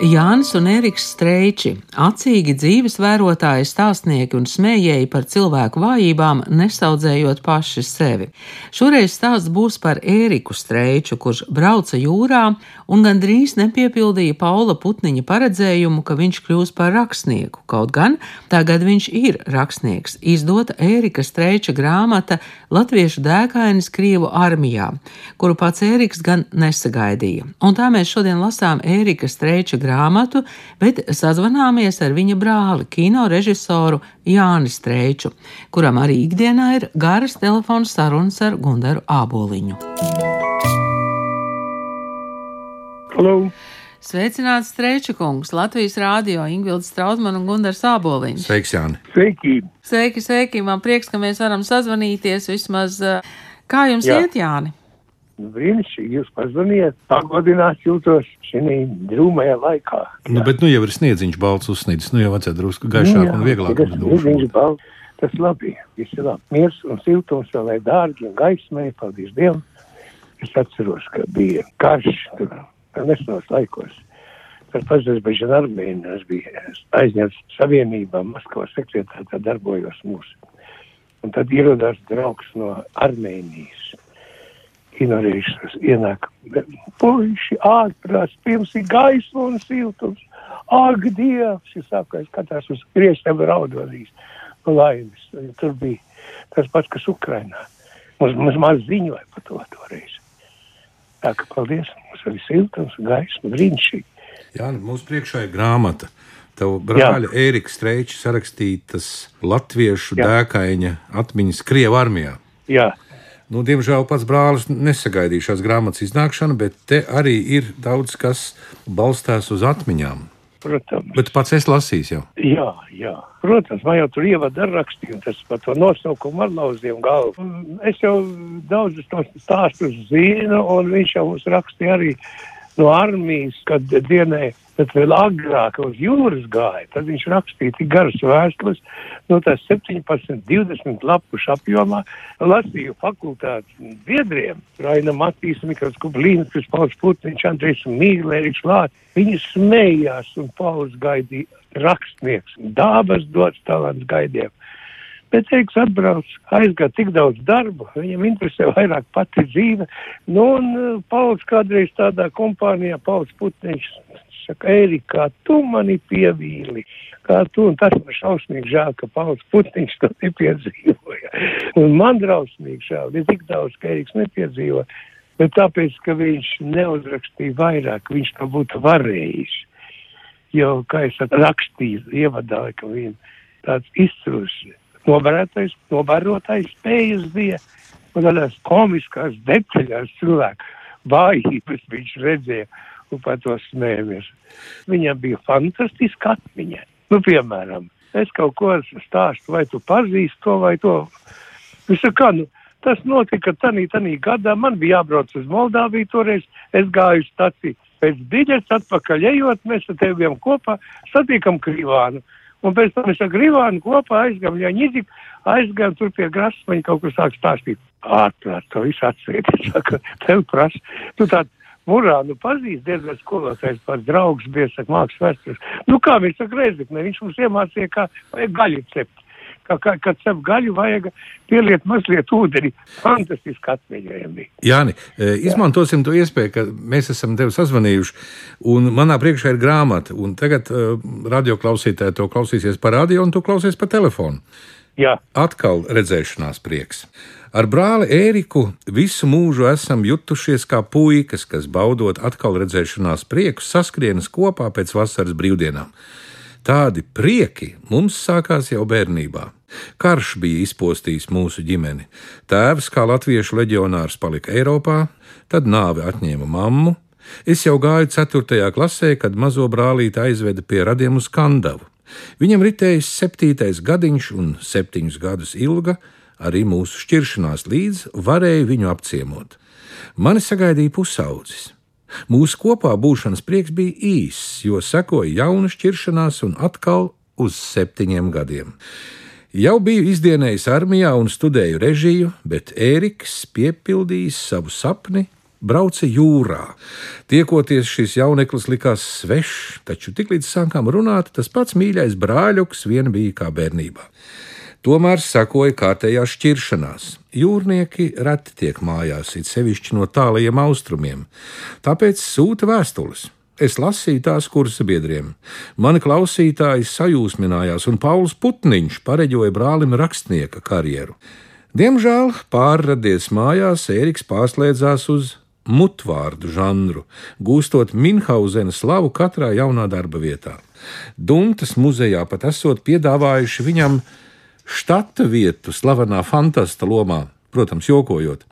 Jānis un Eriks Streiči, acīgi dzīves vērotāji, stāstnieki un smējēji par cilvēku vājībām, nesaudzējot paši sevi. Šoreiz stāsts būs par Ēriku Streiču, kurš brauca jūrā un gandrīz nepiepildīja Paula Putniņa paredzējumu, ka viņš kļūs par rakstnieku. Kaut gan tagad viņš ir rakstnieks. Izdota Ērika Streiča grāmata Latviešu dēkainis Krievu armijā, kuru pats Ēriks gan nesagaidīja. Un tā mēs šodien lasām Ērika Streiča grāmatu grāmatu, bet sazvanāmies ar viņa brāli, kino režisoru Jānis Streiču, kuram arī ikdienā ir garas telefona sarunas ar Gundaru Āboliņu. Hello. Sveicināts Streiča kungs, Latvijas rādio Ingvilds Strautman un Gundars Āboliņš. Sveiks, Jāni! Sveiki! Sveiki, sveiki! Man prieks, ka mēs varam sazvanīties vismaz. Kā jums Jā. iet, Jāni? Brīnišķīgi jūs pazvanījāt, pagodināt jūtos šī drūmajā laikā. Jā. Nu, bet nu jau ir sniedziņš balts uzsnīdis, nu jau vajadzētu drusku gaišāk nu, jā, un vieglāk. Sniedziņš balts, tas labi, viss ir labi. Miers un siltums vēl ir dārgi un gaismai, paldies Dievam. Es atceros, ka bija karš tur nesenos laikos. Tad Azerbaidžana Armēnija, es biju aizņemts savienībā, Maskavas sekretārā darbojos mūsu. Un tad ierodās draugs no Armēnijas kinorežisors ienāk. Puiši ārprāts, pirms ir gaisma un siltums. Ak, Dievs, es sāku, es skatās uz priekšiem raudonīs no laimes. Tur bija tas pats, kas Ukrainā. Mums, mums maz ziņoja par to toreiz. Tā kā paldies, mums arī siltums, gaisma, brīnišķīgi. Jā, mūsu priekšā ir grāmata. Tev brāļa Ērika Streiča sarakstītas latviešu Jā. dēkaņa atmiņas Krievu armijā. Jā. Nu, diemžēl pats brālis nesagaidīja šās grāmatas iznākšanu, bet te arī ir daudz kas balstās uz atmiņām. Protams. Bet pats es lasīju jau. Jā, jā. Protams, man jau tur ievada ar rakstīju, tas par to nosaukumu ar lauziem galvu. Es jau daudzus tos stāstus zinu, un viņš jau mums rakstīja arī no armijas, kad dienēja bet vēl agrāk uz jūras gāja, tad viņš rakstīja tik garas vēstules, no tās 17, 20 lapušu apjomā, lasīju fakultātes biedriem, Raina Matīs, Mikls Kublīns, Pauls Putniņš, Andrejs Mīlēriks Lāt. Viņi smējās un Pauls gaidīja rakstnieks, dāvas dots talants gaidiem. Bet, teiks, atbrauc, aizgāja tik daudz darba, viņam interesē vairāk pati dzīve. Nu, un uh, Pauls kādreiz tādā kompānijā, Pauls Putniņš, saka, Ērika, tu mani pievīli, kā tu, un tas man šausmīgi žēl, ka Pauls Putniņš to nepiedzīvoja. Un man drausmīgi žēl, ne tik daudz, ka Ēriks nepiedzīvoja, bet tāpēc, ka viņš neuzrakstīja vairāk, viņš to būtu varējis. Jo, kā es rakstīju, ievadāju, ka viņam tāds izcils novērotājs, novērotājs spējas bija, un tādās komiskās detaļās cilvēku vājības viņš redzēja to smējamies. Viņam bija fantastiska atmiņa. Nu, piemēram, es kaut ko stāstu, vai tu pazīsti to vai to. Viņš saka, nu, tas notika tanī, tanī gadā, man bija jābrauc uz Moldāviju toreiz, es gāju staciju. Pēc biļetes atpakaļ ejot, mēs ar tevi bijām kopā, satīkam Krivānu. Un pēc tam es ar Grīvānu kopā aizgāju, ja viņi aizgāja tur pie grasa, viņi kaut kur sāk stāstīt. Ātrāk, to visu atcerieties, saka, tev prasa. Tu tādu Murānu pazīst diezgan skolotājs par draugs, bija, saka, mākslas vēstures. Nu, kā viņš saka, reizekne, viņš mums iemācīja, kā vajag gaļu cept. Kā, kā, kad cep gaļu, vajag pieliet mazliet ūdeni. Fantastiski atmiņojami. Jāni, e, izmantosim Jā. to iespēju, ka mēs esam tevi sazvanījuši, un manā priekšā ir grāmata, un tagad uh, radioklausītāji to klausīsies pa radio, un tu klausies pa telefonu. Jā. Atkal redzēšanās prieks. Ar brāli Ēriku visu mūžu esam jutušies kā puikas, kas baudot atkal redzēšanās prieku, saskrienas kopā pēc vasaras brīvdienām. Tādi prieki mums sākās jau bērnībā. Karš bija izpostījis mūsu ģimeni. Tēvs, kā latviešu leģionārs, palika Eiropā, tad nāve atņēma mammu. Es jau gāju 4. klasē, kad mazo brālīti aizveda pie radiem uz Kandavu. Viņam ritējis septītais gadiņš un septiņus gadus ilga, arī mūsu šķiršanās līdz varēja viņu apciemot. Mani sagaidīja pusaudzis. Mūsu kopā būšanas prieks bija īss, jo sekoja jauna šķiršanās un atkal uz septiņiem gadiem. Jau biju izdienējis armijā un studēju režiju, bet Ēriks piepildījis savu sapni brauca jūrā. Tiekoties šis jauneklis likās svešs, taču tiklīdz sākām runāt, tas pats mīļais brāļuks vien bija kā bērnībā. Tomēr sekoja kārtējā šķiršanās. Jūrnieki reti tiek mājās, it sevišķi no tālajiem austrumiem, tāpēc sūta vēstules. Es lasīju tās kursa biedriem. Mani klausītāji sajūsminājās, un Pauls Putniņš pareģoja brālim rakstnieka karjeru. Diemžēl, pārradies mājās, Ēriks pārslēdzās uz mutvārdu žanru, gūstot Minhausena slavu katrā jaunā darba vietā. Duntas muzejā pat esot piedāvājuši viņam štata vietu slavenā fantasta lomā, protams, jokojot.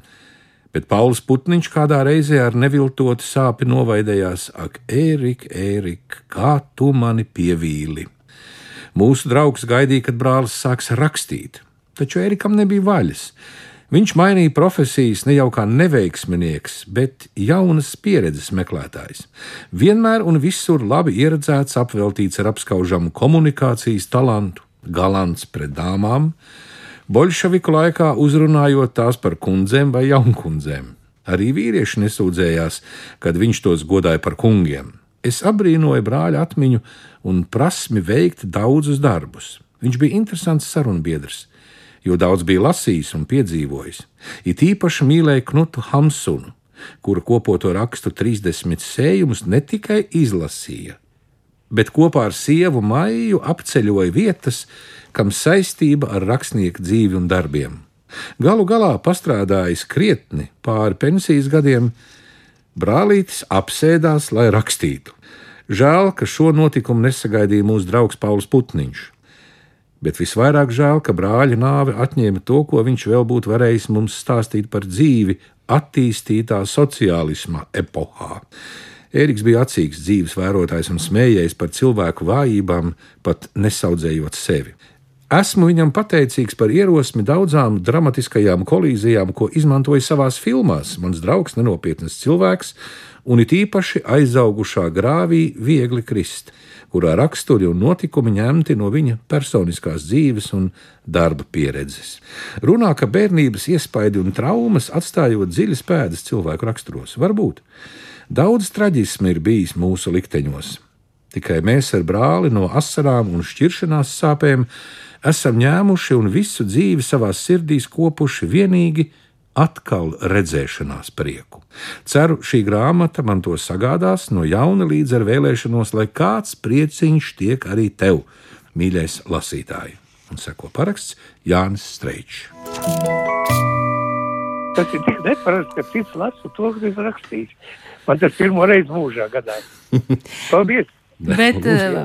Bet Pauls Putniņš kādā reizē ar neviltotu sāpi novaidējās: Ak, Ērika, Ērika, kā tu mani pievīli! Mūsu draugs gaidīja, kad brālis sāks rakstīt, taču Ērikam nebija vaļas. Viņš mainīja profesijas ne jau kā neveiksminieks, bet jaunas pieredzes meklētājs. Vienmēr un visur labi ieredzēts, apveltīts ar apskaužamu komunikācijas talantu, galants pret dāmām, bolševiku laikā uzrunājot tās par kundzēm vai jaunkundzēm. Arī vīrieši nesūdzējās, kad viņš tos godāja par kungiem. Es abrīnoju brāļa atmiņu un prasmi veikt daudzus darbus. Viņš bija interesants sarunbiedrs jo daudz bija lasījis un piedzīvojis. It īpaši mīlēja Knutu Hamsunu, kura kopoto rakstu 30 sējumus ne tikai izlasīja, bet kopā ar sievu Maiju apceļoja vietas, kam saistība ar rakstnieku dzīvi un darbiem. Galu galā pastrādājis krietni pāri pensijas gadiem, brālītis apsēdās, lai rakstītu. Žēl, ka šo notikumu nesagaidīja mūsu draugs Pauls Putniņš bet visvairāk žēl, ka brāļa nāve atņēma to, ko viņš vēl būtu varējis mums stāstīt par dzīvi attīstītā sociālisma epohā. Ēriks bija acīgs dzīves vērotājs un smējējis par cilvēku vājībām, pat nesaudzējot sevi. Esmu viņam pateicīgs par ierosmi daudzām dramatiskajām kolīzijām, ko izmantoja savās filmās. Mans draugs, nenopietns cilvēks, un it īpaši aizaugušā grāvī viegli krist kurā raksturi un notikumi ņemti no viņa personiskās dzīves un darba pieredzes. Runā, ka bērnības iespaidi un traumas atstājot dziļas pēdas cilvēku raksturos. Varbūt daudz traģismu ir bijis mūsu likteņos. Tikai mēs ar brāli no asarām un šķiršanās sāpēm esam ņēmuši un visu dzīvi savā sirdīs kopuši vienīgi atkal redzēšanās prieku. Ceru, šī grāmata man to sagādās no jauna līdz ar vēlēšanos, lai kāds prieciņš tiek arī tev, mīļais lasītāji. Un seko paraksts Jānis Streičs. Tas ir tik neparasts, ka cits lasa to, kas ir rakstīts. Man tas pirmo reizi mūžā gadās. Paldies! Bet uh,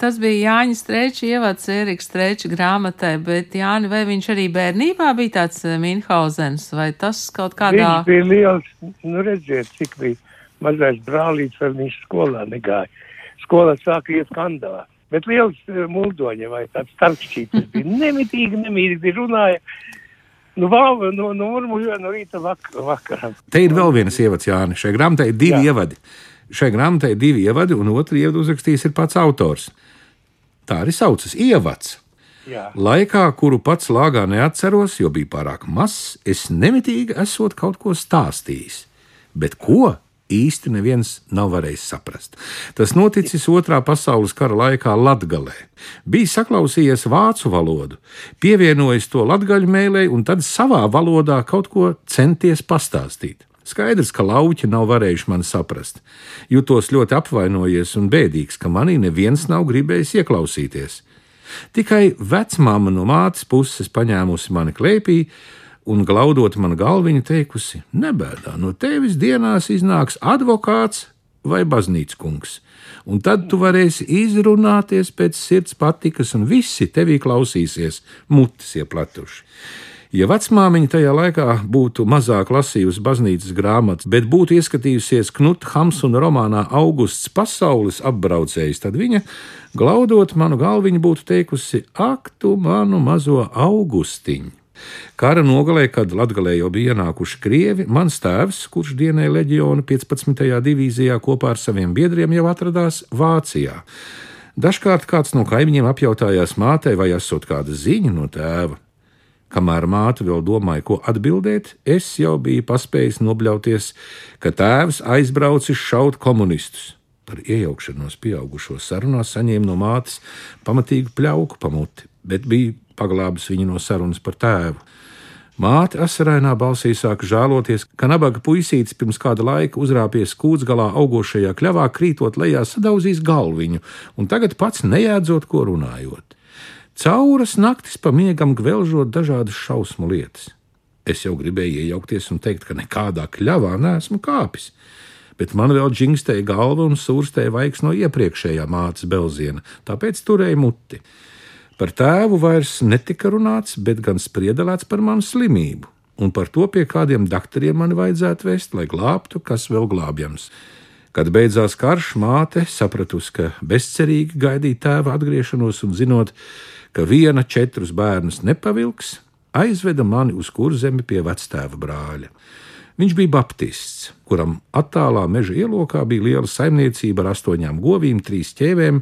tas bija Jāņa Streča ievads Eriks Streča grāmatai, bet Jāni, vai viņš arī bērnībā bija tāds uh, Minhausens, vai tas kaut kādā? Viņš bija liels, nu redziet, cik bija mazais brālīts, vai viņš skolā negāja. Skolā sāka iet skandalā. Bet liels uh, muldoņa vai tāds starpšķītis bija nemitīgi, nemītīgi runāja. Nu, vēl, nu, nu, murmuļoja no rīta vak vakaram. Te ir vēl viens ievads, Jāni. Šai grāmatai ir divi Jā. ievadi. Šai grāmatai divi ievadi, un otru ievadu uzrakstījis ir pats autors. Tā arī saucas ievads. Jā. Laikā, kuru pats lāgā neatceros, jo bija pārāk mazs, es nemitīgi esot kaut ko stāstījis. Bet ko? īsti neviens nav varējis saprast. Tas noticis otrā pasaules kara laikā Latvijā. Bija saklausījies vācu valodu, pievienojis to latgaļu mēlē un tad savā valodā kaut ko centies pastāstīt. Skaidrs, ka lauķi nav varējuši mani saprast. Jutos ļoti apvainojies un bēdīgs, ka manī neviens nav gribējis ieklausīties. Tikai vecmāma no mātes puses paņēmusi mani klēpī un glaudot man galviņu teikusi: Nebēdā, no tevis dienās iznāks advokāts vai baznīcas kungs, un tad tu varēsi izrunāties pēc sirds patikas, un visi tevī klausīsies, mutes ieplatuši. Ja vecmāmiņa tajā laikā būtu mazāk lasījusi baznīcas grāmatas, bet būtu ieskatījusies Knuta Hamsuna romānā Augusts pasaules apbraucējs, tad viņa, glaudot manu galviņu, būtu teikusi: Ak, tu manu mazo augustiņu! Kara nogalē, kad Latvijā jau bija ienākuši krievi, mans tēvs, kurš dienēja leģionu 15. divīzijā kopā ar saviem biedriem, jau atradās Vācijā. Dažkārt kāds no kaimiņiem apjautājās mātei, vai esot kāda ziņa no tēva. Kamēr māte vēl domāja, ko atbildēt, es jau biju paspējis nobļauties, ka tēvs aizbraucis šaut komunistus. Par iejaukšanos pieaugušo sarunā saņēma no mātes pamatīgu pļauku pamuti, bet bija paglābis viņu no sarunas par tēvu. Māte asarainā balsī sāka žēloties, ka nabaga puisītis pirms kāda laika uzrāpies kūtsgalā augošajā kļavā, krītot lejā, sadauzīs galviņu, un tagad pats nejēdzot, ko runājot. Cauras naktis pa miegam gvelžot dažādas šausmu lietas. Es jau gribēju iejaukties un teikt, ka nekādā kļavā neesmu kāpis, bet man vēl džingstēja galva un sūrstēja vaigs no iepriekšējā mātes belziena, tāpēc turēju muti. Par tēvu vairs netika runāts, bet gan spriedelēts par manu slimību un par to, pie kādiem doktoriem man vajadzētu vest, lai glābtu, kas vēl glābjams. Kad beidzās karš, māte sapratusi, ka bezcerīgi gaidīja tēva atgriešanos un zinot, ka viena četrus bērnus nepavilks, aizveda mani uz kurzemi pie vectēva brāļa. Viņš bija baptists, kuram attālā meža ielokā bija liela saimniecība ar astoņām govīm, trīs ķēvēm,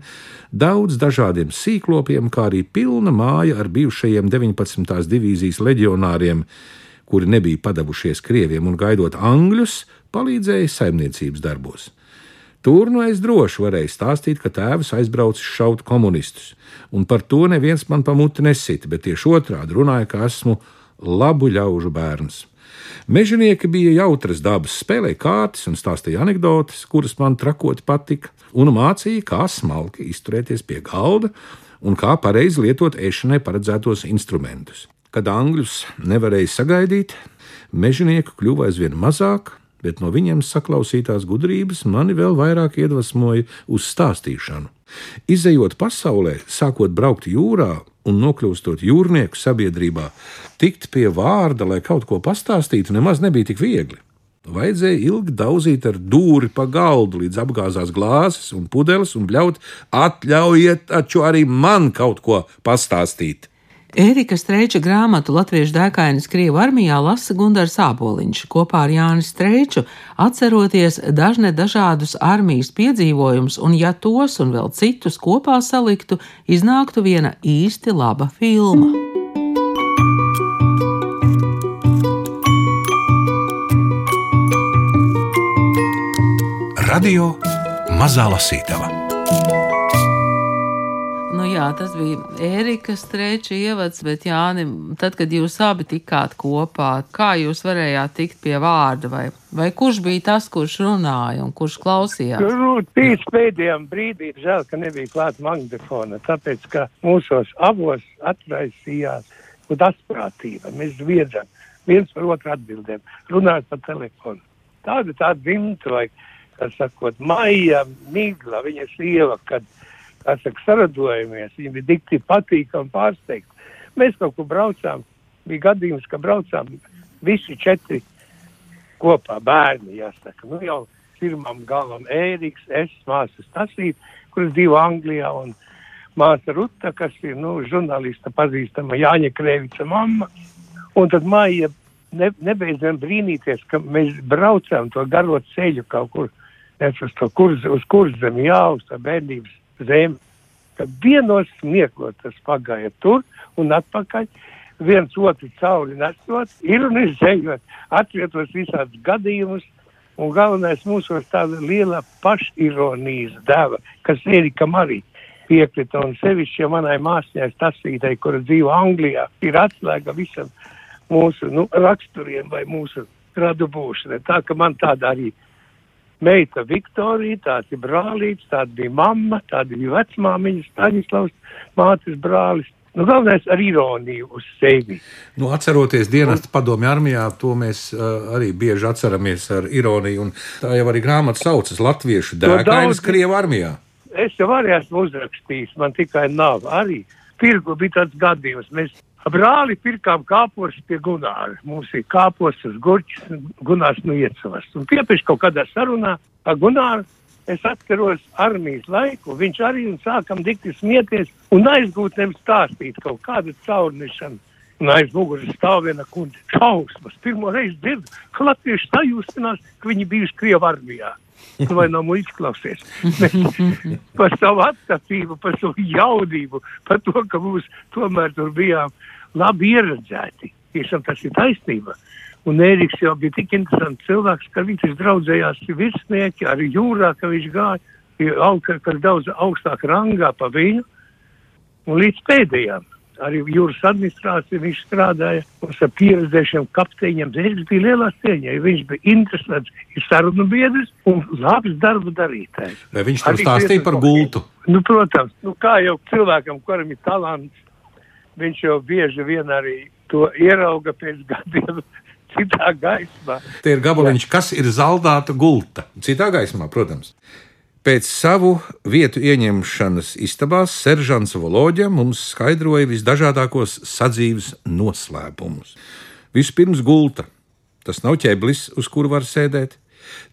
daudz dažādiem sīklopiem, kā arī pilna māja ar bijušajiem 19. divīzijas leģionāriem, kuri nebija padavušies krieviem un gaidot angļus, palīdzēja saimniecības darbos. Tur nu es droši varēju stāstīt, ka tēvs aizbraucis šaut komunistus, un par to neviens man pamuti nesita, bet tieši otrādi runāja, ka esmu labu ļaužu bērns. Mežonieki bija jautras dabas, spēlēja kārtas un stāstīja anekdotas, kuras man trakoti patika, un mācīja, kā smalki izturēties pie galda un kā pareizi lietot ēšanai paredzētos instrumentus. Kad angļus nevarēja sagaidīt, mežonieku kļuva aizvien mazāk, bet no viņiem saklausītās gudrības mani vēl vairāk iedvesmoja uz stāstīšanu. Izejot pasaulē, sākot braukt jūrā un nokļūstot jūrnieku sabiedrībā, tikt pie vārda, lai kaut ko pastāstītu, nemaz nebija tik viegli. Vajadzēja ilgi dauzīt ar dūri pa galdu, līdz apgāzās glāzes un pudeles un bļaut, atļaujiet taču arī man kaut ko pastāstīt. Ērika Streiča grāmatu Latviešu dēkainas Krievu armijā lasa Gundars Āboliņš kopā ar Jāni Streiču, atceroties dažne dažādus armijas piedzīvojumus, un ja tos un vēl citus kopā saliktu, iznāktu viena īsti laba filma. Radio Mazā Lasītava jā, tas bija Ērika Streča ievads, bet Jāni, tad, kad jūs abi tikāt kopā, kā jūs varējāt tikt pie vārda, vai, vai kurš bija tas, kurš runāja un kurš klausījās? Nu, tīs pēdējām brīdī žēl, ka nebija klāt magnetofona, tāpēc, ka mūsos abos atraisījās un asprātība. Mēs viedzam viens par otru atbildēm, runājot pa telefonu. Tāda tāda dzimta vai, kā sakot, Maija Mīgla, viņa sieva, kad saka, saradojamies. Viņi bija dikti patīkami pārsteigti. Mēs kaut kur braucām, bija gadījums, ka braucām visi četri kopā bērni, jāsaka. Nu jau pirmam galam Ēriks, es, māsa Stasīt, kuras dzīvo Anglijā, un māsa Ruta, kas ir, nu, žurnālista pazīstama Jāņa Krēvica mamma. Un tad māja ne, nebeidzam brīnīties, ka mēs braucām to garo ceļu kaut kur, uz to kurz, uz kurzemi, jā, uz to bērnības zemi. Tad vienos smieklos tas pagāja tur un atpakaļ. Viens otru cauri nesot, ironizējot, atvietos visādus gadījumus, un galvenais mūsos tāda liela pašironijas deva, kas Erikam arī piekrita, un sevišķi ja manai māsņai Stasītai, kura dzīvo Anglijā, ir atslēga visam mūsu nu, raksturiem vai mūsu radu būšanai. Tā ka man tāda arī meita Viktorija, tāds ir brālīts, tāda bija mamma, tāda bija vecmāmiņa, Staņislavs, mātes brālis. Nu, galvenais ar ironiju uz sevi. Nu, atceroties dienas padomju armijā, to mēs uh, arī bieži atceramies ar ironiju. Tā jau arī grāmata saucas Latviešu dēkainas no Krievu armijā. Es jau arī esmu uzrakstījis, man tikai nav. Arī tirgu bija tāds gadījums. Mēs brāli pirkām kāpos pie Gunāra. Mums ir kāpos uz gurķis, Gunārs nu iecavas. Un piepieši kaut kādā sarunā ar Gunāru es atceros armijas laiku, viņš arī un sākam dikti smieties un aizgūtnēm stāstīt kaut kādu caurnešanu. Un aiz muguras stāv viena kundze šausmas. Pirmo reizi dzirdu, ka latvieši sajūstinās, ka viņi bijuši Krievu armijā. Vai no muļķa klausies? par savu attīstību, par savu jaudību, par to, ka mums tomēr tur bijām labi ieredzēti. Tiešām tas ir taisnība. Un Ēriks jau bija tik interesants cilvēks, ka viņš draudzējās virsnieki arī jūrā, ka viņš gāja aug, daudz augstāk rangā pa viņu un līdz pēdējām arī jūras administrācija viņš strādāja uz pieredzējušiem kapteiņiem. Viņš bija lielā cieņā, viņš bija interesants, ir sarunu biedrs un labs darba darītājs. Vai viņš to stāstīja par gultu? Nu, protams, nu, kā jau cilvēkam, kuram ir talants, viņš jau bieži vien arī to ierauga pēc gadiem. Citā gaismā. Tie ir gabaliņš, kas ir zaldāta gulta. Citā gaismā, protams. Pēc savu vietu ieņemšanas istabās seržants Voloģa mums skaidroja visdažādākos sadzīves noslēpumus. Vispirms gulta. Tas nav ķēblis, uz kuru var sēdēt.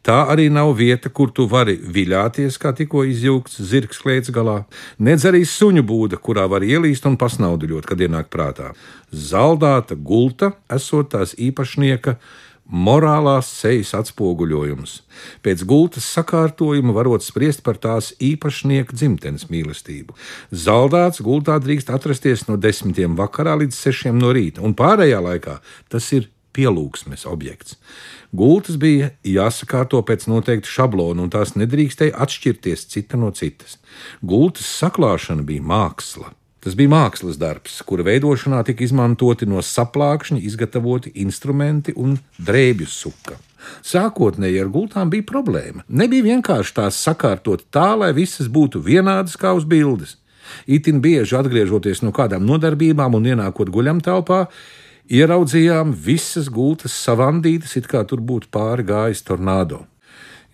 Tā arī nav vieta, kur tu vari viļāties, kā tikko izjūgts zirgs klēts galā, nedz arī suņu būda, kurā var ielīst un pasnauduļot, kad ienāk prātā. Zaldāta gulta esot tās īpašnieka morālās sejas atspoguļojums. Pēc gultas sakārtojuma varot spriest par tās īpašnieka dzimtenes mīlestību. Zaldāts gultā drīkst atrasties no desmitiem vakarā līdz sešiem no rīta, un pārējā laikā tas ir pielūgsmes objekts. Gultas bija jāsakārto pēc noteikta šablona, un tās nedrīkstēja atšķirties cita no citas. Gultas saklāšana bija māksla. Tas bija mākslas darbs, kura veidošanā tika izmantoti no saplākšņa izgatavoti instrumenti un drēbju suka. Sākotnēji ar gultām bija problēma. Nebija vienkārši tās sakārtot tā, lai visas būtu vienādas kā uz bildes. Itin bieži atgriežoties no kādām nodarbībām un ienākot guļam telpā, ieraudzījām visas gultas savandītas, it kā tur būtu pāri gājis tornado.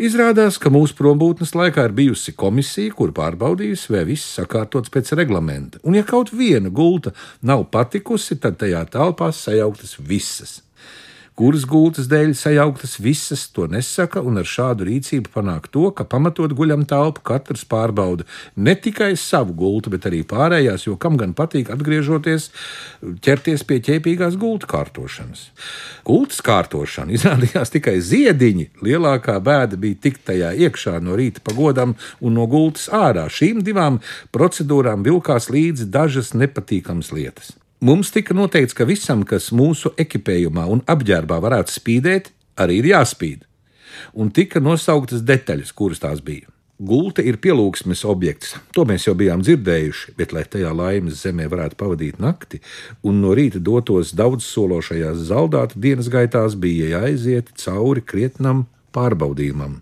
Izrādās, ka mūsu prombūtnes laikā ir bijusi komisija, kur pārbaudījusi, vai viss sakārtots pēc reglamenta, un ja kaut viena gulta nav patikusi, tad tajā telpā sajauktas visas kuras gultas dēļ sajauktas visas, to nesaka, un ar šādu rīcību panāk to, ka pamatot guļam telpu katrs pārbauda ne tikai savu gultu, bet arī pārējās, jo kam gan patīk atgriežoties, ķerties pie ķēpīgās gultu kārtošanas. Gultas kārtošana izrādījās tikai ziediņi, lielākā bēda bija tikt tajā iekšā no rīta pagodam un no gultas ārā. Šīm divām procedūrām vilkās līdzi dažas nepatīkamas lietas. Mums tika noteikts, ka visam, kas mūsu ekipējumā un apģērbā varētu spīdēt, arī ir jāspīd. Un tika nosauktas detaļas, kuras tās bija. Gulta ir pielūgsmes objekts, to mēs jau bijām dzirdējuši, bet, lai tajā laimes zemē varētu pavadīt nakti un no rīta dotos daudz sološajās zaldāta dienas gaitās, bija jāiziet cauri krietnam pārbaudījumam.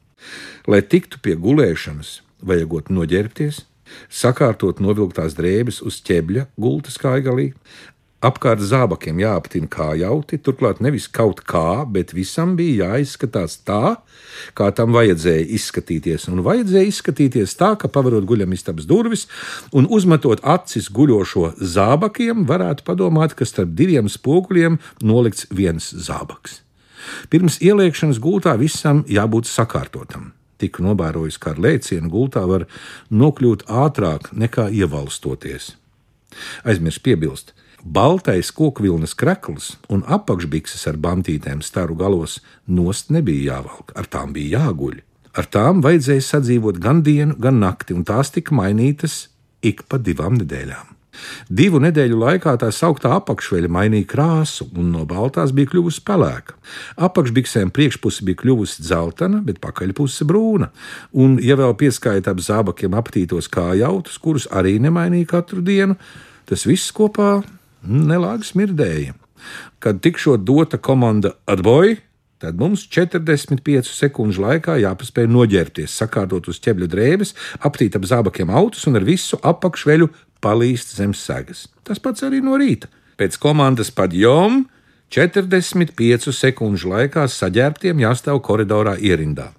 Lai tiktu pie gulēšanas, vajagot noģērbties, sakārtot novilktās drēbes uz ķēbļa gultas kājgalī, Apkārt zābakiem jāaptina kājauti, turklāt nevis kaut kā, bet visam bija jāizskatās tā, kā tam vajadzēja izskatīties. Un vajadzēja izskatīties tā, ka pavarot guļamistabas durvis un uzmetot acis guļošo zābakiem, varētu padomāt, ka starp diviem spoguļiem nolikts viens zābaks. Pirms ieliekšanas gultā visam jābūt sakārtotam. Tiku novērojis, ka ar lēcienu gultā var nokļūt ātrāk nekā ievalstoties. Aizmirst piebilst, Baltais kokvilnas krekls un apakšbikses ar bantītēm staru galos nost nebija jāvelk, ar tām bija jāguļ. Ar tām vajadzēja sadzīvot gan dienu, gan nakti, un tās tika mainītas ik pa divām nedēļām. Divu nedēļu laikā tā sauktā apakšveļa mainīja krāsu, un no baltās bija kļuvusi pelēka. Apakšbiksēm priekšpuse bija kļuvusi dzeltena, bet pakaļpuse brūna, un, ja vēl pieskaita ap zābakiem aptītos kājautus, kurus arī nemainīja katru dienu, tas viss kopā nelāgi smirdēja. Kad tikšot dota komanda atboja, tad mums 45 sekundžu laikā jāpaspēj noģērbties, sakārtot uz ķēbļa drēbes, aptīt ap zābakiem autus un ar visu apakšveļu palīst zem segas. Tas pats arī no rīta. Pēc komandas padjom 45 sekundžu laikā saģērbtiem jāstāv koridorā ierindā.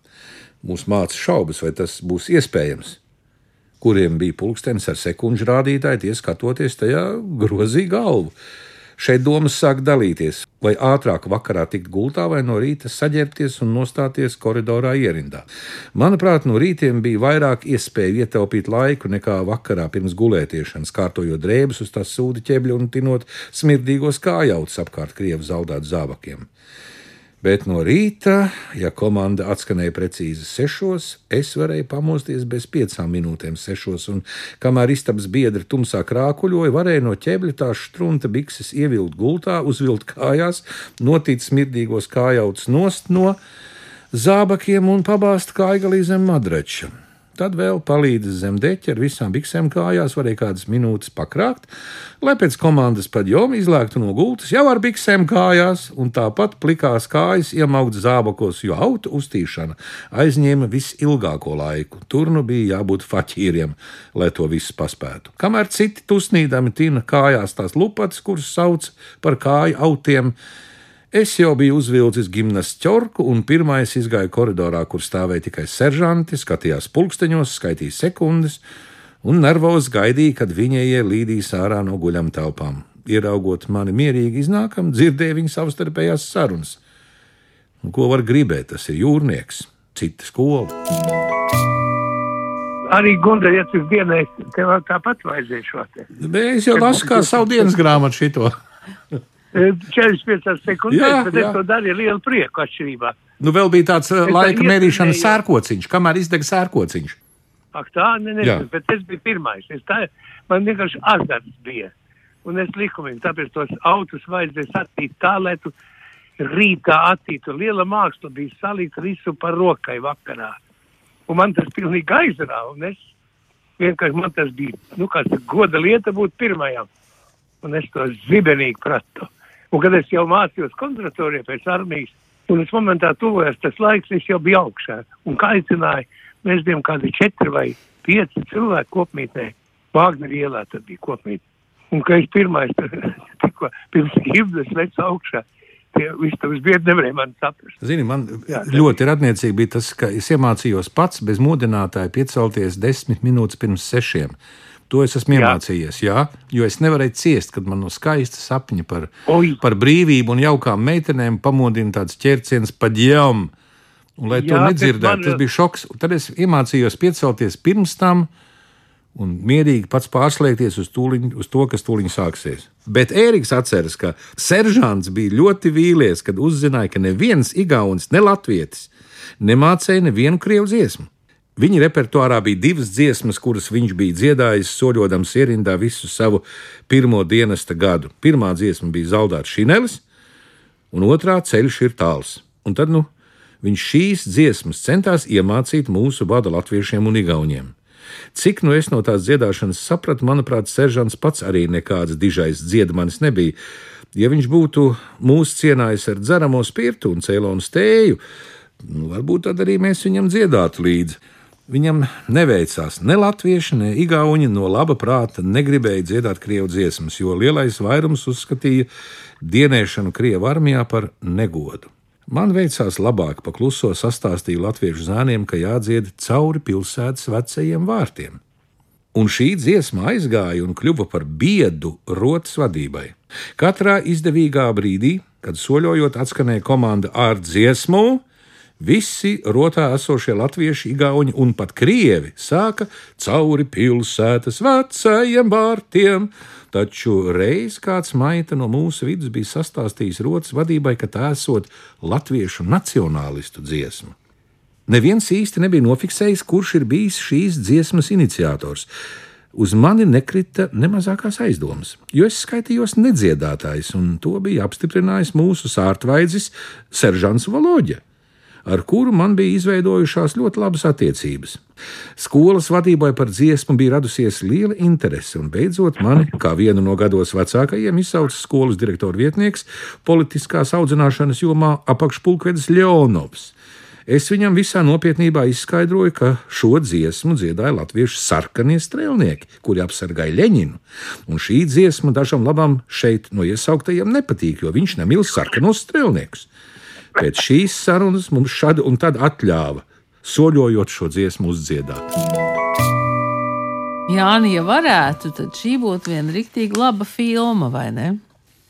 Mūs māca šaubas, vai tas būs iespējams kuriem bija pulkstenis ar sekundžu rādītāju, tie skatoties tajā grozīja galvu. Šeit domas sāk dalīties, vai ātrāk vakarā tikt gultā, vai no rīta saģērbties un nostāties koridorā ierindā. Manuprāt, no rītiem bija vairāk iespēju ietaupīt laiku nekā vakarā pirms gulētiešanas, kārtojot drēbes uz tās sūdi ķēbļa un tinot smirdīgos kājautus apkārt krievu zaudētu zābakiem. Bet no rīta, ja komanda atskanēja precīzi sešos, es varēju pamosties bez piecām minūtēm sešos, un kamēr istabas biedri tumsā krākuļoja, varēja no ķēbļa tās strunta bikses ievilkt gultā, uzvilkt kājās, notic smirdīgos kājauts nost no zābakiem un pabāzt kājgalī zem madrača. Tad vēl palīdz zem deķa ar visām biksēm kājās, varēja kādas minūtes pakrākt, lai pēc komandas paģoma izlēktu no gultas jau ar biksēm kājās, un tāpat plikās kājas iemaukt zābakos, jo auto uztīšana aizņēma visilgāko laiku. Tur nu bija jābūt faķīriem, lai to visu paspētu. Kamēr citi tusnīdami tina kājās tās lupatas, kuras sauc par kāju autiem, Es jau biju uzvilcis gimnas ķorku un pirmais izgāju koridorā, kur stāvēja tikai seržanti, skatījās pulksteņos, skaitīja sekundes un nervozi gaidīja, kad viņējie līdīs ārā no guļam telpām. Ieraugot mani mierīgi iznākam, dzirdēju viņu savstarpējās sarunas. Un ko var gribēt, tas ir jūrnieks, cita skola. Arī tu dienai, tev tāpat vajadzēja šo te. Es jau lasu kā savu dienas grāmatu šito. 45 sekundes, Jā, bet jā. es to darīju ar lielu prieku atšķirībā. Nu, vēl bija tāds uh, Es laika mērīšanas sērkociņš, kamēr izdeg sērkociņš. Ak, tā, ne, nezinu, bet tas bija pirmais. Es tā, man vienkārši azarts bija. Un es likumīgi, tāpēc tos autus vajadzēja attīt tā, lai tu rītā attītu. Liela māksla bija salikt visu par rokai vakarā. Un man tas pilnīgi aizrāva. Un es vienkārši man tas bija, nu, kāds goda lieta būt pirmajam. Un es to zibenīgi pratu. Un kad es jau mācījos konservatorijā pēc armijas, un es momentā tuvojos tas laiks, es jau biju augšā. Un kā aicināju, mēs bijām kādi četri vai pieci cilvēki kopmītnē. Vāgner ielā tad bija kopmītne. Un ka es pirmais, tikko pirms himnas lecu augšā, tie vistabas biedri nevarēja mani saprast. Zini, man Jā, ļoti radniecīgi bija tas, ka es iemācījos pats bez modinātāja piecelties desmit minūtes pirms sešiem. To es esmu Jā. iemācījies, jā, jo es nevarēju ciest, kad man no skaista sapņa par, Oi. par brīvību un jaukām meitenēm pamodina tāds ķerciens pa ģēmu. Un, lai to Jā, bet nedzirdētu, man- tas bija šoks. Un Tad es iemācījos piecelties pirms tam un mierīgi pats pārslēgties uz, tūliņ, uz to, kas tūlīt sāksies. Bet Ēriks atceras, ka seržants bija ļoti vīlies, kad uzzināja, ka neviens igaunis, ne latvietis nemācīja nevienu krievu dziesmu. Viņa repertuārā bija divas dziesmas, kuras viņš bija dziedājis, soļodams ierindā visu savu pirmo dienesta gadu. Pirmā dziesma bija Zaldāts Šinelis, un otrā ceļš ir tāls. Un tad nu, viņš šīs dziesmas centās iemācīt mūsu vada latviešiem un igauniem. Cik nu es no tās dziedāšanas sapratu, manuprāt, Seržants pats arī nekāds dižais dziedmanis nebija. Ja viņš būtu mūs cienājis ar dzeramo spirtu un cēlonu stēju, nu, varbūt tad arī mēs viņam dziedātu līdzi. Viņam neveicās ne latvieši, ne igauni no laba prāta negribēja dziedāt krievu dziesmas, jo lielais vairums uzskatīja dienēšanu krievu armijā par negodu. Man veicās labāk, pakluso sastāstīju latviešu zēniem, ka jādzied cauri pilsētas vecajiem vārtiem. Un šī dziesma aizgāja un kļuva par biedu rotas vadībai. Katrā izdevīgā brīdī, kad soļojot atskanēja komanda ar dziesmu, visi rotā esošie latvieši, igauni un pat krievi sāka cauri pilsētas vecajiem vārtiem. Taču reiz kāds maita no mūsu vidus bija sastāstījis rotas vadībai, ka tā esot latviešu nacionālistu dziesma. Neviens īsti nebija nofiksējis, kurš ir bijis šīs dziesmas iniciators. Uz mani nekrita ne mazākās aizdomas, jo es skaitījos nedziedātājs, un to bija apstiprinājis mūsu sārtvaidzis Seržants Valoģa, ar kuru man bija izveidojušās ļoti labas attiecības. Skolas vadībai par dziesmu bija radusies liela interese, un beidzot mani, kā vienu no gados vecākajiem, izsauca skolas direktora vietnieks politiskās audzināšanas jomā apakšpulkvedis Leonovs. Es viņam visā nopietnībā izskaidroju, ka šo dziesmu dziedāja latviešu sarkanie strēlnieki, kuri apsargāja Leņinu. Un šī dziesma dažam labam šeit no iesauktajiem nepatīk, jo viņš nemīl sarkanos strēlniekus. Pēc šīs sarunas mums šādi un tad atļāva, soļojot šo dziesmu uzdziedāt. Jāni, ja varētu, tad šī būtu viena rīktīgi laba filma, vai ne?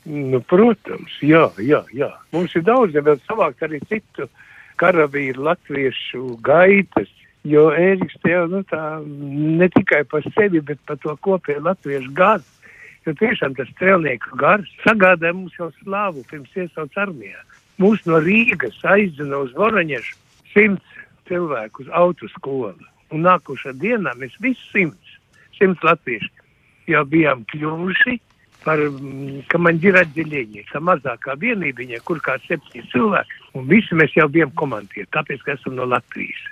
Nu, protams, jā, jā, jā. Mums ir daudz, ja vēl savākt arī citu karavīru latviešu gaitas, jo Ēriks te jau, nu, tā ne tikai par sevi, bet par to kopēju latviešu garu. Jo tiešām tas strēlnieku gars sagādāja mums jau slāvu pirms iesauc armijā. Mūs no Rīgas aizdzen uz Voraņešu simts cilvēku uz autoskolu. Un nākošā dienā mēs visi simts, simts latvieši jau bijām kļuvuši par mm, komandiera atdeļiņu, ka mazākā vienībiņa, kur kā septiņi cilvēki, un visi mēs jau bijām komandieri, tāpēc, ka esam no Latvijas.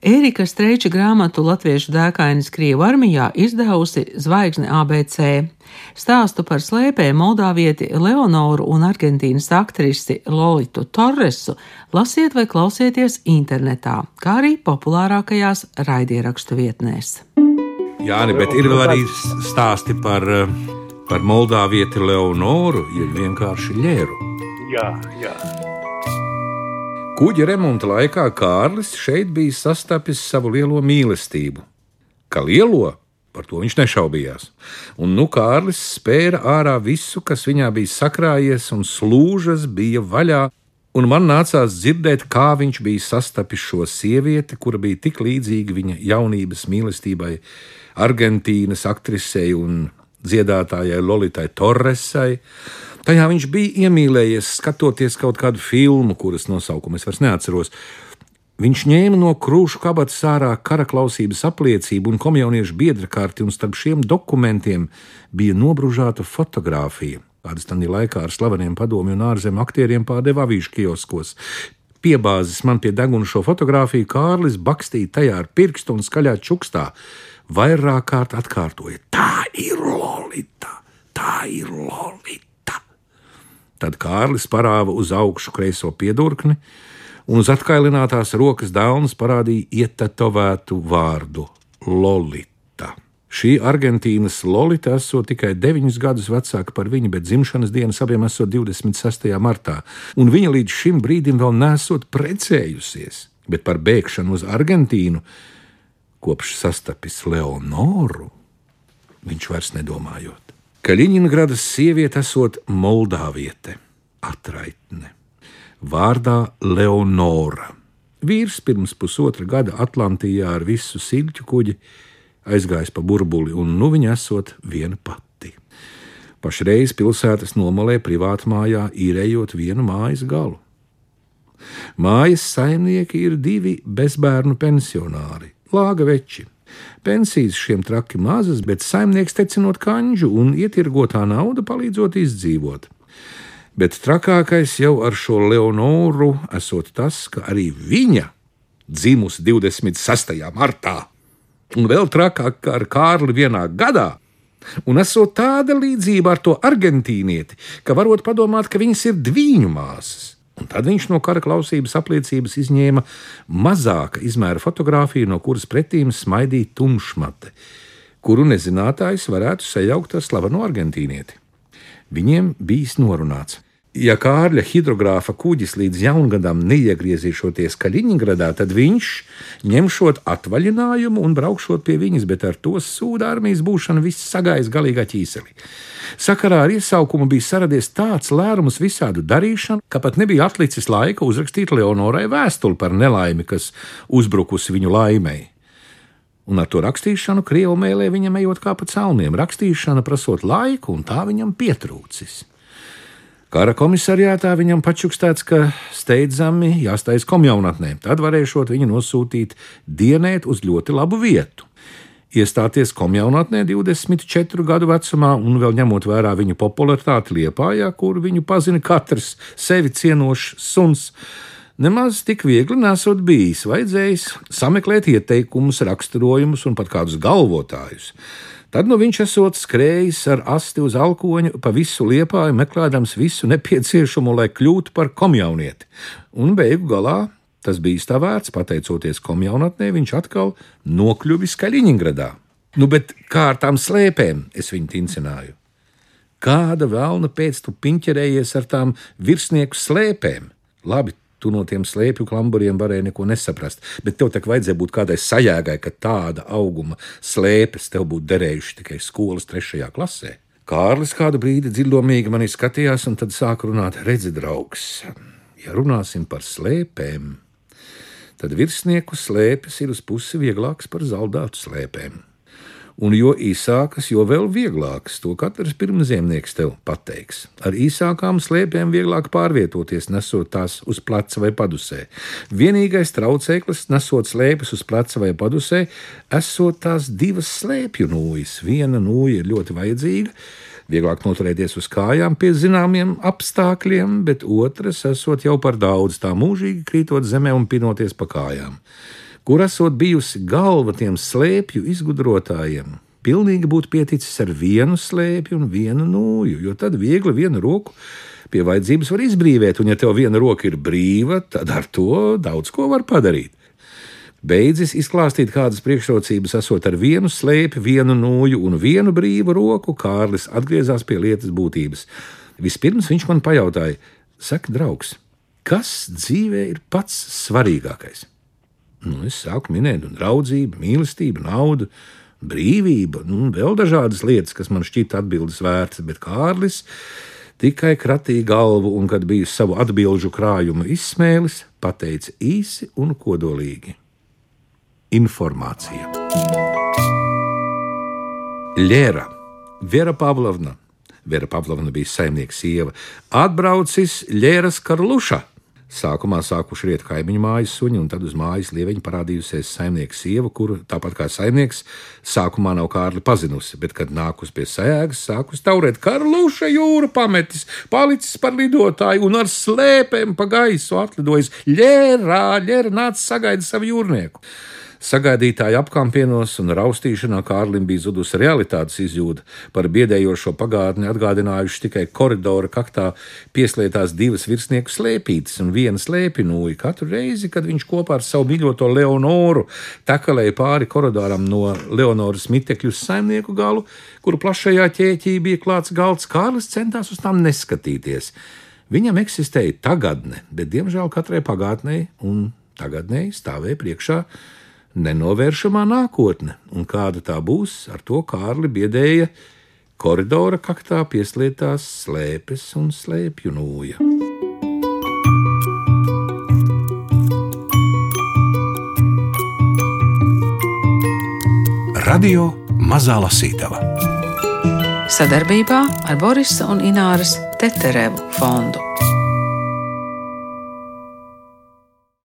Ērika Streiča grāmatu Latviešu dēkainas Krievu armijā izdevusi Zvaigzne ABC. Stāstu par slēpēju Moldāvieti Leonoru un Argentīnas aktrisi Lolitu Torresu lasiet vai klausieties internetā, kā arī populārākajās raidierakstu vietnēs. Jā, bet ir vēl arī stāsti par, par Moldāvieti Leonoru, ir vienkārši ļēru. Jā, jā. Kuģa remonta laikā Kārlis šeit bija sastapis savu lielo mīlestību. Kā lielo, par to viņš nešaubījās. Un nu Kārlis spēra ārā visu, kas viņā bija sakrājies, un slūžas bija vaļā. Un man nācās dzirdēt, kā viņš bija sastapis šo sievieti, kura bija tik līdzīga viņa jaunības mīlestībai, Argentīnas aktrisei un dziedātājai Lolitai Torresai. Tajā viņš bija iemīlējies, skatoties kaut kādu filmu, kuras nosaukumu es vairs neatceros. Viņš ņēma no krūšu kabatas ārā kara klausības apliecību un komjauniešu biedra karti, un starp šiem dokumentiem bija nobružāta fotografija, kādas tam laikā ar slaveniem padomju un ārzemju aktieriem pārdeva avīžu kioskos. Piebāzis man pie deguna šo fotografiju, Kārlis bakstīja tajā ar pirkstu un skaļā čukstā. Vairāk kārt atkārtoja: Tā ir Lolita! Tā ir Lolita! Tad Kārlis parāva uz augšu kreiso piedurkni, un uz atkailinātās rokas dāvnas parādīja ietatovētu vārdu - Lolita. Šī Argentīnas Lolita esot tikai 9 gadus vecāka par viņu, bet dzimšanas dienas abiem esot 26. martā, un viņa līdz šim brīdim vēl nesot precējusies, bet par bēgšanu uz Argentīnu kopš sastapis Leonoru viņš vairs nedomājot. Kaļiņingradas sieviete esot Moldāviete, atraitne, vārdā Leonora. Vīrs pirms pusotra gada Atlantijā ar visu silķu kuģi aizgājis pa burbuli, un nu viņa esot viena pati. Pašreiz pilsētas nomalē privātmājā īrējot vienu mājas galu. Mājas saimnieki ir divi bezbērnu pensionāri, lāga veči Pensijas šiem traki mazas, bet saimnieks tecinot kanģu un ietirgotā nauda palīdzot izdzīvot. Bet trakākais jau ar šo Leonoru esot tas, ka arī viņa dzimusi 26. martā, un vēl trakāk kā ar Kārli vienā gadā. Un esot tāda līdzība ar to argentīnieti, ka varot padomāt, ka viņas ir dviņu māsas. Un tad viņš no kara klausības apliecības izņēma mazāka izmēra fotografiju, no kuras pretīm smaidīja tumšmate, kuru nezinātājs varētu sajaukt ar slavenu argentīnieti. Viņiem bijis norunāts. Ja Kārļa hidrogrāfa kuģis līdz jaungadam neiegriezīšoties Kaļiņgradā, tad viņš ņemšot atvaļinājumu un braukšot pie viņas, bet ar to sūda armijas būšanu viss sagājis galīgā ķīselī. Sakarā ar iesaukumu bija saradies tāds lērums visādu darīšanu, ka pat nebija atlicis laika uzrakstīt Leonorai vēstuli par nelaimi, kas uzbrukusi viņu laimēji. Un ar to rakstīšanu Krievu mēlē viņam ejot kā pa celmiem, rakstīšana prasot laiku, un tā viņam pietrūcis. Kara komisariātā viņam pačukstēts, ka steidzami jāstājas komjaunatnē, tad varēšot viņu nosūtīt dienēt uz ļoti labu vietu. Iestāties komjaunatnē 24 gadu vecumā un vēl ņemot vērā viņu popularitāti Liepājā, kur viņu pazina katrs sevi cienošs suns, nemaz tik viegli nesot bijis. Vajadzējis sameklēt ieteikumus, raksturojumus un pat kādus galvotājus. Tad nu viņš esot skrējis ar asti uz alkoņa pa visu liepāju, meklējams visu nepieciešamo, lai kļūtu par komjaunieti. Un beigu galā tas bija tā vērts, pateicoties komjaunatnē, viņš atkal nokļuvis Kaļiņgradā. Nu, bet kā ar tām slēpēm es viņu tincināju? Kāda vēlna pēc tu piņķerējies ar tām virsnieku slēpēm? Labi, Tu no tiem slēpju klamburiem varēji neko nesaprast, bet tev tak vajadzēja būt kādai sajēgai, ka tāda auguma slēpes tev būtu derējuši tikai skolas trešajā klasē. Kārlis kādu brīdi dziļumīgi mani skatījās, un tad sāka runāt: Redzi, draugs, ja runāsim par slēpēm, tad virsnieku slēpes ir uz pusi vieglākas par zaldātu slēpēm. Un jo īsākas, jo vēl vieglākas. To katrs pirmziemnieks tev pateiks. Ar īsākām slēpēm vieglāk pārvietoties, nesot tās uz pleca vai padusē. Vienīgais traucēklis, nesot slēpes uz pleca vai padusē, esot tās divas slēpju nūjas. Viena nūja ir ļoti vajadzīga. Vieglāk noturēties uz kājām pie zināmiem apstākļiem, bet otrs esot jau par daudz, tā mūžīgi krītot zemē un pinoties pa kājām kur esot bijusi galva tiem slēpju izgudrotājiem. Pilnīgi būtu pieticis ar vienu slēpju un vienu nūju, jo tad viegli vienu roku pie vajadzības var izbrīvot, un ja tev viena roka ir brīva, tad ar to daudz ko var padarīt. Beidzis izklāstīt, kādas priekšrocības esot ar vienu slēpi, vienu nūju un vienu brīvu roku, Kārlis atgriezās pie lietas būtības. Vispirms viņš man pajautāja, saka, draugs, kas dzīvē ir pats svarīgākais? Nu, es sāku minēt, un draudzība, mīlestība, nauda, brīvība, nu, un vēl dažādas lietas, kas man šķita atbildes vērtas, bet Kārlis tikai kratīja galvu, un, kad bija savu atbildžu krājumu izsmēlis, pateica īsi un kodolīgi: Informācija. Lēra, Vera Pavlovna, Vera Pavlovna bija saimnieka sieva, atbraucis Lēras Karluša Sākumā sākuši riet kaimiņu mājas suņi, un tad uz mājas lieveņa parādījusies saimnieka sieva, kuru, tāpat kā saimnieks, sākumā nav Kārli pazinusi, bet, kad nākus pie sēgas, sākus taurēt Karluša jūra pametis, palicis par lidotāju un ar slēpēm pa gaisu atlidojis. Ļērā, ļērā, nāc sagaida savu jūrnieku. Sagaidītāja apkampienos un raustīšanā Kārlim bija zudusi realitātes izjūta. Par biedējošo pagātni atgādinājuši tikai koridora kaktā pieslēgtās divas virsnieku slēpītes un viena slēpinūja. Katru reizi, kad viņš kopā ar savu mīļoto Leonoru takalēja pāri koridoram no Leonoras mitekļu saimnieku galu, kuru plašajā ķēķī bija klāts galds, Kārlis centās uz tām neskatīties. Viņam eksistēja tagadne, bet diemžēl katrai pagātnē un tagadnē stāvēja priekšā nenovēršamā nākotne, un kāda tā būs, ar to Kārli biedēja koridora kaktā pieslēgtās slēpes un slēpju nūja. Radio Mazā Lasītava Sadarbībā ar Borisa un Ināras Teterevu fondu.